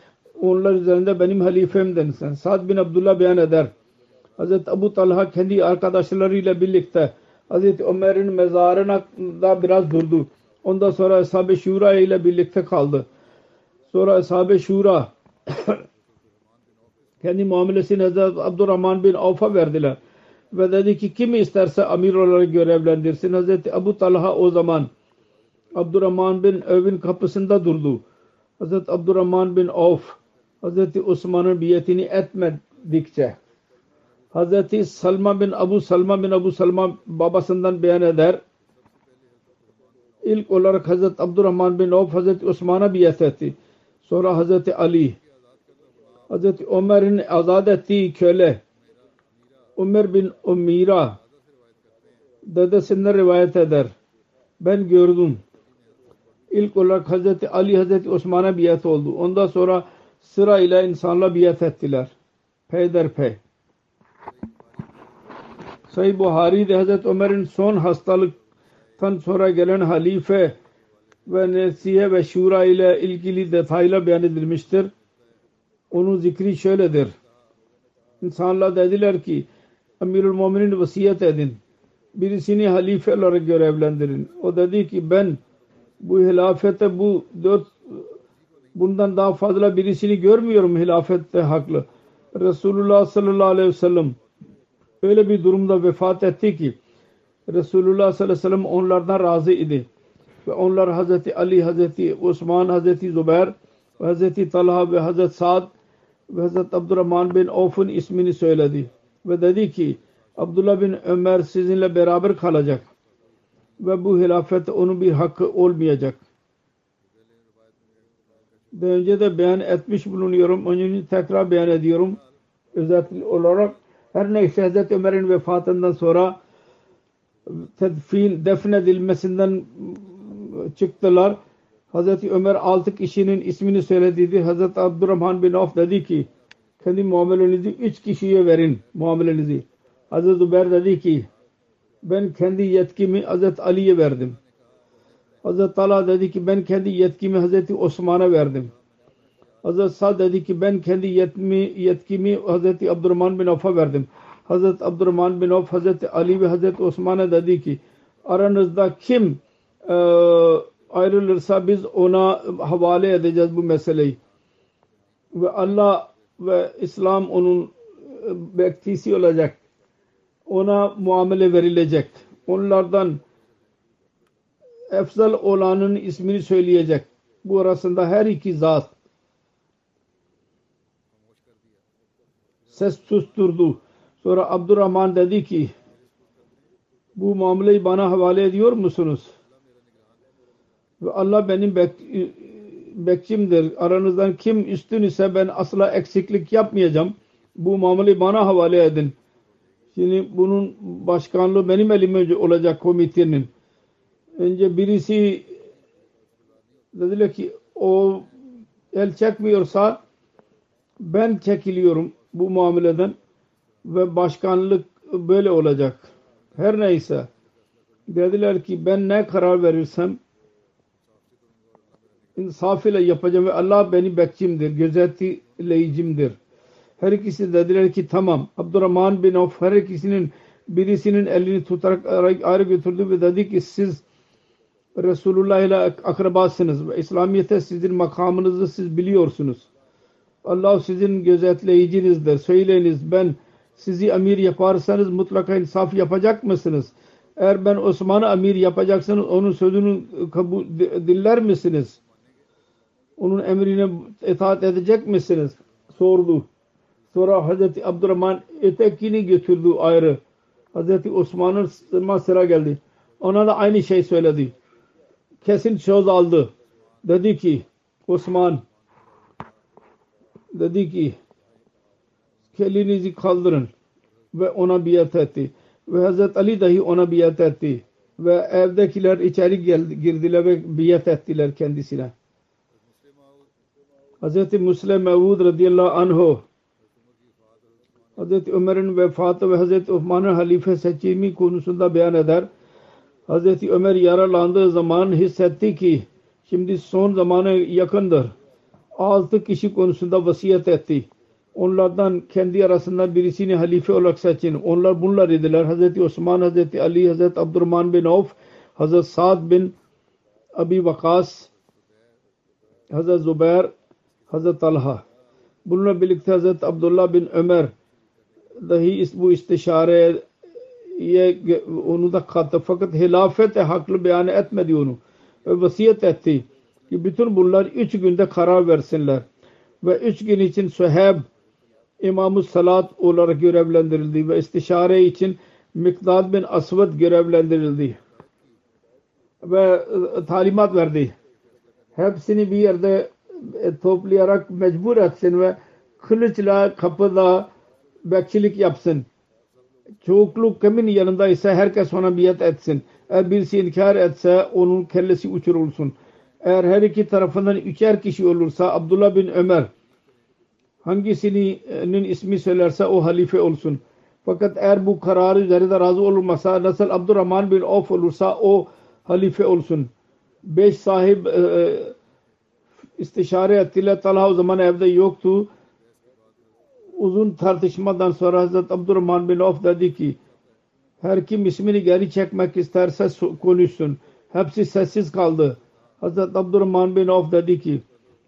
onlar üzerinde benim halifemdensin. Sad bin Abdullah beyan eder. Hazreti Abu Talha kendi arkadaşlarıyla birlikte Hazreti Ömer'in mezarına da biraz durdu. Ondan sonra Ashab-ı Şura ile birlikte kaldı. Sonra Ashab-ı Şura *coughs* kendi muamelesini Hazreti Abdurrahman bin Avf'a verdiler ve dedi ki kim isterse amir olarak görevlendirsin. Hazreti Abu Talha o zaman Abdurrahman bin Evin kapısında durdu. Hazreti Abdurrahman bin Avf Hazreti Osman'ın biyetini etmedikçe Hazreti Salma bin Abu Salma bin Abu Salma babasından beyan eder. İlk olarak Hazreti Abdurrahman bin Avf Hazreti Osman'a biyet etti. Sonra Hazreti Ali Hazreti Ömer'in azad ettiği köle Ömer bin Umira dedesinden rivayet eder. Ben gördüm. İlk olarak Hazreti Ali Hazreti Osman'a biat oldu. Ondan sonra sırayla insanla biat ettiler. Peyderpey. Sahih Buhari'de Hazreti Ömer'in son hastalıktan sonra gelen halife ve nesiye ve şura ile ilgili detayla beyan edilmiştir. onun zikri şöyledir. İnsanlar dediler ki Emirül Muminin vasiyet edin. Birisini halife olarak görevlendirin. O dedi ki ben bu hilafete bu dört bundan daha fazla birisini görmüyorum hilafette haklı. Resulullah sallallahu aleyhi ve sellem öyle bir durumda vefat etti ki Resulullah sallallahu aleyhi ve sellem onlardan razı idi. Ve onlar Hazreti Ali, Hazreti Osman, Hazreti ve Hazreti Talha ve Hazreti Sa'd ve Hazreti Abdurrahman bin Avf'un ismini söyledi. Ve dedi ki Abdullah bin Ömer sizinle beraber kalacak. Ve bu hilafet onun bir hakkı olmayacak. Daha önce de beyan etmiş bulunuyorum. Onun için tekrar beyan ediyorum. Özellikle olarak her neyse Hz. Ömer'in vefatından sonra tedfin, defnedilmesinden çıktılar. Hz. Ömer altı kişinin ismini söylediydi. Hz. Abdurrahman bin Auf dedi ki kendi muamelenizi üç kişiye verin muamelenizi. Hz. Zübeyir dedi ki ben kendi yetkimi Hz. Ali'ye verdim. Hz. Talha dedi ki ben kendi yetkimi Hz. Osman'a verdim. Hz. Sa'd dedi ki ben kendi yetkimi, yetkimi Hz. Abdurrahman bin Avf'a verdim. Hz. Abdurrahman bin Avf Hz. Ali ve Hz. Osman'a dedi ki aranızda kim e, ayrılırsa biz ona havale edeceğiz bu meseleyi. Ve Allah ve İslam onun bektisi olacak. Ona muamele verilecek. Onlardan efzal olanın ismini söyleyecek. Bu arasında her iki zat ses susturdu. Sonra Abdurrahman dedi ki bu muameleyi bana havale ediyor musunuz? Ve Allah benim bekçimdir. Aranızdan kim üstün ise ben asla eksiklik yapmayacağım. Bu muameleyi bana havale edin. Şimdi bunun başkanlığı benim elimde olacak komitenin. Önce birisi dediler ki o el çekmiyorsa ben çekiliyorum bu muameleden ve başkanlık böyle olacak. Her neyse dediler ki ben ne karar verirsem insaf ile yapacağım ve Allah benim bekçimdir, gözetleyicimdir. Her ikisi dediler ki tamam. Abdurrahman bin Avf her ikisinin birisinin elini tutarak ayrı götürdü ve dedi ki siz Resulullah ile akrabasınız ve İslamiyet'e sizin makamınızı siz biliyorsunuz. Allah sizin gözetleyicinizdir. Söyleyiniz ben sizi emir yaparsanız mutlaka insaf yapacak mısınız? Eğer ben Osman'ı emir yapacaksanız onun sözünü kabul diller misiniz? Onun emrine itaat edecek misiniz? Sordu. Sonra Hazreti Abdurrahman etekini götürdü ayrı. Hazreti Osman'ın sıra geldi. Ona da aynı şey söyledi. Kesin söz aldı. Dedi ki Osman dedi ki elinizi kaldırın ve ona biat etti. Ve Hazreti Ali dahi ona biat etti. Ve evdekiler içeri geldi, girdiler ve biat ettiler kendisine. Hazreti Müslim Mevud radıyallahu anhu Hazreti Ömer'in vefatı ve Hazreti Osman'ın halife seçimi konusunda beyan eder. Hazreti Ömer yaralandığı zaman hissetti ki şimdi son zamanı yakındır. Altı kişi konusunda vasiyet etti. Onlardan kendi arasından birisini halife olarak seçin. Onlar bunlar idiler. Hazreti Osman, Hazreti Ali, Hazreti Abdurrahman bin Avf, Hazreti Sa'd bin Abi Vakas, Hazreti Zubair, Hazreti Talha. Bununla birlikte Hazreti Abdullah bin Ömer dahi bu istişareye onu da kattı. Fakat hilafete haklı beyan etmedi onu. Ve vasiyet etti ki bütün bunlar üç günde karar versinler. Ve üç gün için Suheb İmam-ı Salat olarak görevlendirildi ve istişare için Mikdad bin Asvad görevlendirildi. Ve talimat verdi. Hepsini bir yerde toplayarak mecbur etsin ve kılıçla kapıda bekçilik yapsın. Çoğukluk kimin yanında ise herkes ona biat etsin. Eğer birisi inkar etse onun kellesi uçurulsun. Eğer her iki tarafından üçer kişi olursa Abdullah bin Ömer hangisinin ismi söylerse o halife olsun. Fakat eğer bu kararı üzerinde razı olmasa nasıl Abdurrahman bin Auf olursa o halife olsun. Beş sahip e, istişare ettiler. Talha o zaman evde yoktu. uzun tartışmadan sonra Hazret Abdurrahman bin Auf dedi ki her kim ismini geri çekmek isterse konuşsun. Hepsi sessiz kaldı. Hazret Abdurrahman bin Auf dedi ki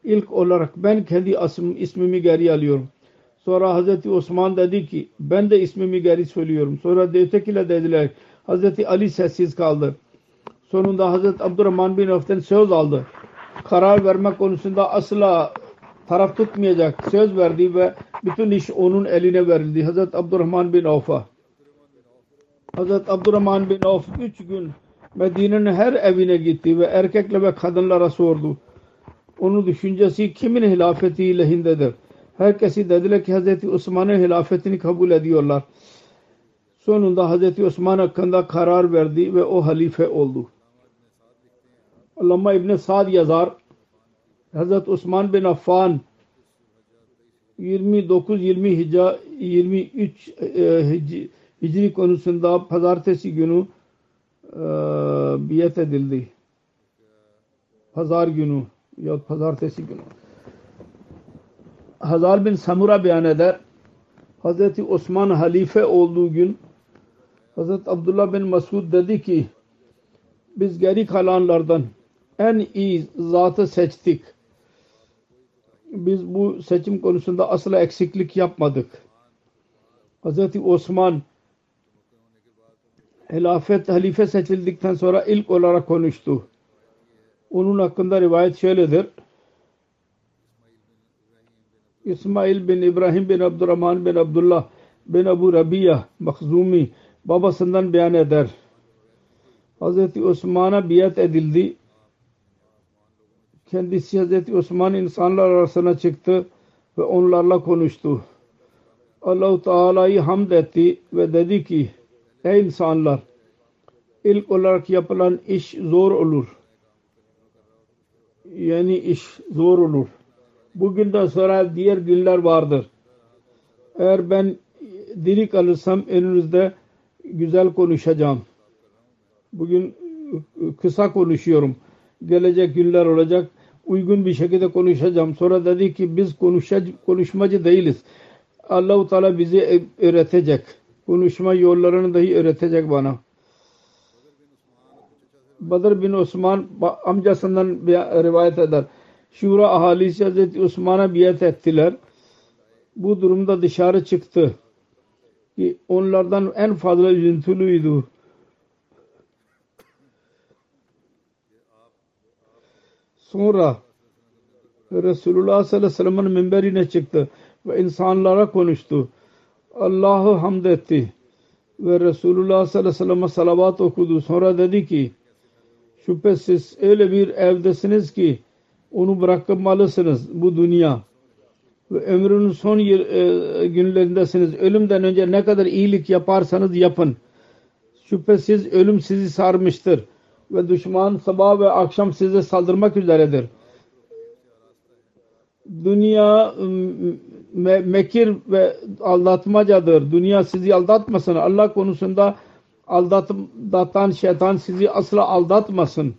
ilk olarak ben kendi ismimi geri alıyorum. Sonra Hazreti Osman dedi ki ben de ismimi geri söylüyorum. Sonra ötekiler dediler Hazreti Ali sessiz kaldı. Sonunda Hazreti Abdurrahman bin Avf'ten söz aldı. Karar verme konusunda asla taraf tutmayacak söz verdi ve bütün iş onun eline verildi. Hazreti Abdurrahman bin Avf'a. Hazreti Abdurrahman bin Avf üç gün Medine'nin her evine gitti ve erkekle ve kadınlara sordu. Onun düşüncesi kimin hilafeti lehindedir? Herkesi dediler ki Hazreti Osman'ın hilafetini kabul ediyorlar. Sonunda Hazreti Osman hakkında karar verdi ve o halife oldu. Allama İbn Sa'd yazar Hazreti Osman bin Affan 29-20 Hicra 23 e, Hicri konusunda pazartesi günü e, biyet edildi. Pazar günü ya pazartesi günü. Hazar bin Samura beyan eder. Hazreti Osman halife olduğu gün Hazreti Abdullah bin Masud dedi ki biz geri kalanlardan en iyi zatı seçtik. Biz bu seçim konusunda asla eksiklik yapmadık. Hazreti Osman hilafet halife seçildikten sonra ilk olarak konuştu. Onun hakkında rivayet şöyledir. İsmail bin İbrahim bin Abdurrahman bin Abdullah bin Abu Rabia Makhzumi babasından beyan eder. Hazreti Osman'a biat edildi. Kendisi Hazreti Osman insanlar arasına çıktı ve onlarla konuştu. Allah-u Teala'yı hamd etti ve dedi ki Ey insanlar ilk olarak yapılan iş zor olur. Yani iş zor olur. Bugünden sonra diğer günler vardır. Eğer ben diri kalırsam önünüzde güzel konuşacağım. Bugün kısa konuşuyorum. Gelecek günler olacak. Uygun bir şekilde konuşacağım. Sonra dedi ki biz konuşmacı değiliz. Allah-u Teala bizi öğretecek. Konuşma yollarını dahi öğretecek bana. Badr bin Osman amcasından bir rivayet eder. Şura ahalisi Hazreti Osman'a biat ettiler. Bu durumda dışarı çıktı. Ki onlardan en fazla üzüntülüydü. Sonra Resulullah sallallahu aleyhi ve sellem'in minberine çıktı ve insanlara konuştu. Allah'ı hamd etti ve Resulullah sallallahu aleyhi ve sellem'e salavat okudu. Sonra dedi ki şüphesiz öyle bir evdesiniz ki onu bırakmalısınız bu dünya ve ömrünün son yıl, e, günlerindesiniz. Ölümden önce ne kadar iyilik yaparsanız yapın. Şüphesiz ölüm sizi sarmıştır ve düşman sabah ve akşam size saldırmak üzeredir. Dünya me mekir ve aldatmacadır. Dünya sizi aldatmasın. Allah konusunda aldatan şeytan sizi asla aldatmasın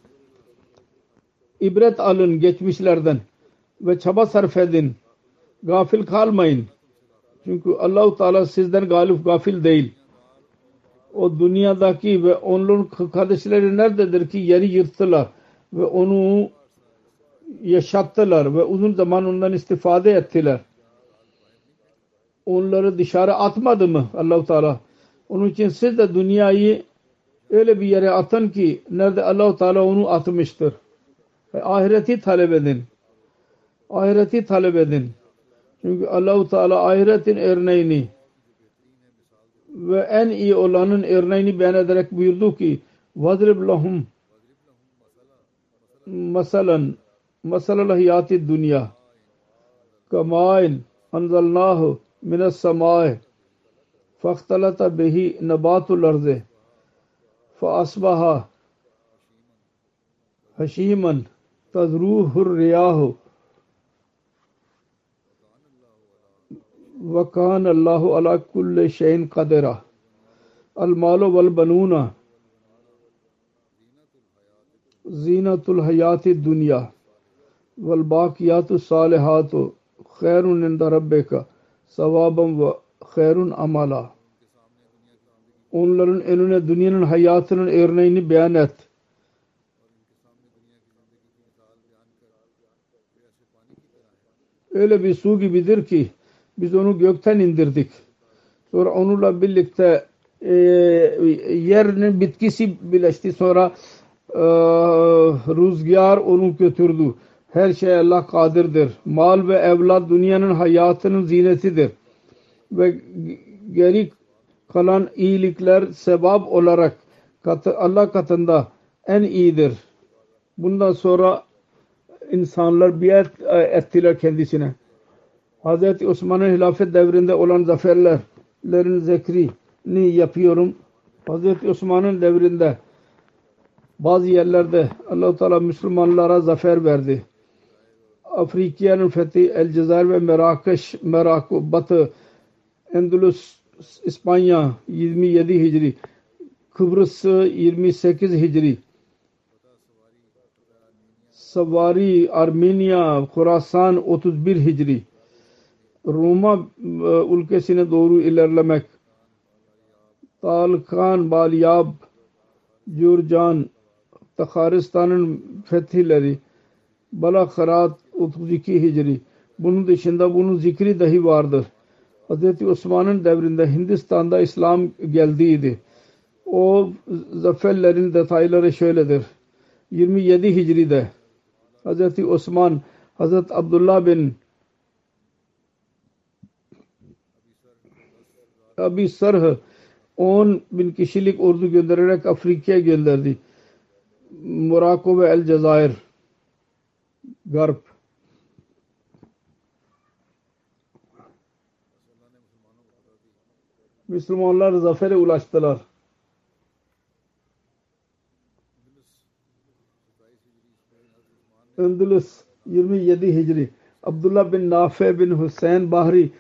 ibret alın geçmişlerden ve çaba sarf edin. Gafil kalmayın. Çünkü Allahu Teala sizden galip gafil değil. O dünyadaki ve onun kardeşleri nerededir ki yeri yırttılar ve onu yaşattılar ve uzun zaman ondan istifade ettiler. Onları dışarı atmadı mı Allahu Teala? Onun için siz de dünyayı öyle bir yere atın ki nerede Allahu Teala onu atmıştır ahireti talep edin. Ahireti talep edin. Çünkü Allahu Teala ahiretin örneğini ve en iyi olanın örneğini beyan ederek buyurdu ki وَضْرِبْ لَهُمْ مَسَلًا مَسَلَ الْحَيَاتِ الدُّنْيَا كَمَائِنْ اَنْزَلْنَاهُ مِنَ السَّمَاءِ فَاخْتَلَطَ بِهِ نَبَاتُ الْأَرْضِ فَأَصْبَحَ حَشِيمًا تَذْرُوهُ الرِّيَاحُ وکان اللہ علا کل شین قدرہ۔ المال والبنون۔ زینت الحیات دنیا والباقیات الصالحات۔ خیر عند رب کا ثوابم و خیر عملا۔ ان لرن انہوں نے دنیا نے حیات نے ایرنین بیانت اہل بیسو کی بدر کی۔ Biz onu gökten indirdik. Sonra onunla birlikte e, yerinin bitkisi birleşti. Sonra e, rüzgar onu götürdü. Her şey Allah kadirdir. Mal ve evlat dünyanın hayatının zinetidir. Ve geri kalan iyilikler sebap olarak Allah katında en iyidir. Bundan sonra insanlar biat ettiler kendisine. Hz. Osman'ın hilafet devrinde olan zaferlerin zikrini yapıyorum. Hz. Osman'ın devrinde bazı yerlerde allah Teala Müslümanlara zafer verdi. Afrika'nın fethi El Cezayir ve Merakeş, Merakı, Batı, Endülüs, İspanya 27 Hicri, Kıbrıs 28 Hicri, Savari, Armenya, Khurasan 31 Hicri, Roma ülkesine doğru ilerlemek, Talkan, Baliyab, Jurjan, Takharistan'ın fethileri, Balakharat 32 Hicri. Bunun dışında bunun zikri dahi vardır. Hz. Osman'ın devrinde Hindistan'da İslam geldiydi. O zaferlerin detayları şöyledir. 27 Hicri'de Hz. Osman Hz. Abdullah bin Abi Sarh 10 bin kişilik ordu göndererek Afrika'ya gönderdi. Morocco ve El Cezayir Garp Müslümanlar zafere ulaştılar. Endülüs 27 Hicri Abdullah bin Nafe bin Hüseyin Bahri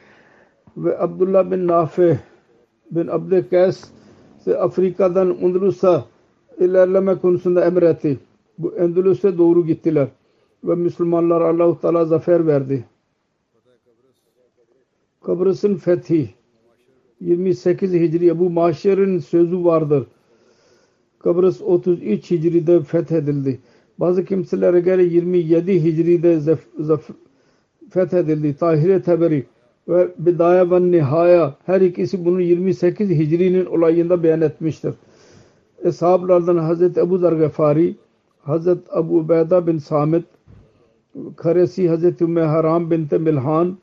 ve Abdullah bin Nafe bin Abdülkays Afrika'dan Endülüs'a ilerleme konusunda emretti. Bu Endülüs'e doğru gittiler ve Müslümanlar Allah-u Teala zafer verdi. Kıbrıs'ın fethi 28 Hicri Ebu Maşer'in sözü vardır. Kıbrıs 33 Hicri'de fethedildi. Bazı kimselere göre 27 Hicri'de fethedildi. Tahir Teberi ve Bidaya ve Nihaya her ikisi bunu 28 Hicri'nin olayında beyan etmiştir. Eshablardan Hazreti Ebu Zer Gafari, Hazreti Ebu Ubeyda bin Samit, Karesi Hazreti Ümmü Haram binti Milhan,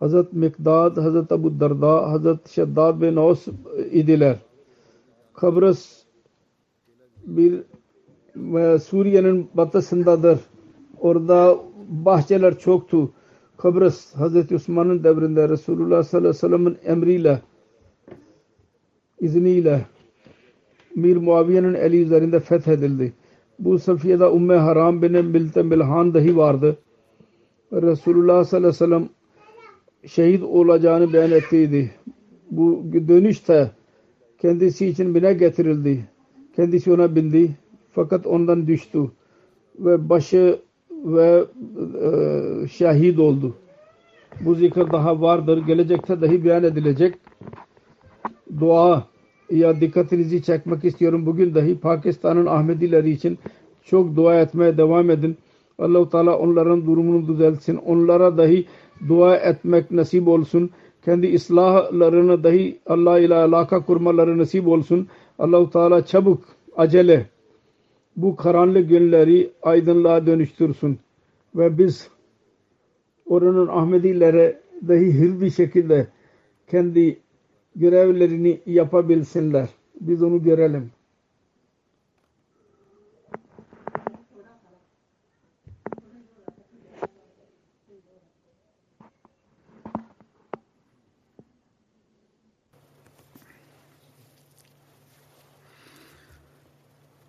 Hazret Mikdad, Hazret Abu Darda, Hazret Şeddad bin Aus idiler. Kıbrıs bir Suriye'nin batısındadır. Orada bahçeler çoktu. Kıbrıs Hazreti Osman'ın devrinde Resulullah sallallahu aleyhi ve sellem'in emriyle izniyle Mir Muaviye'nin eli üzerinde fethedildi. Bu safiyede Umme Haram bin Milhan dahi vardı. Resulullah sallallahu aleyhi ve sellem şehit olacağını beyan ettiydi. Bu dönüşte kendisi için bine getirildi. Kendisi ona bindi. Fakat ondan düştü. Ve başı ve e, şehit oldu. Bu zikir daha vardır. Gelecekte dahi beyan edilecek. Dua ya dikkatinizi çekmek istiyorum. Bugün dahi Pakistan'ın Ahmedileri için çok dua etmeye devam edin. Allah-u Teala onların durumunu düzeltsin. Onlara dahi dua etmek nasip olsun. Kendi ıslahlarını dahi Allah ile alaka kurmaları nasip olsun. Allah-u Teala çabuk, acele bu karanlık günleri aydınlığa dönüştürsün. Ve biz oranın Ahmedilere dahi bir şekilde kendi görevlerini yapabilsinler. Biz onu görelim.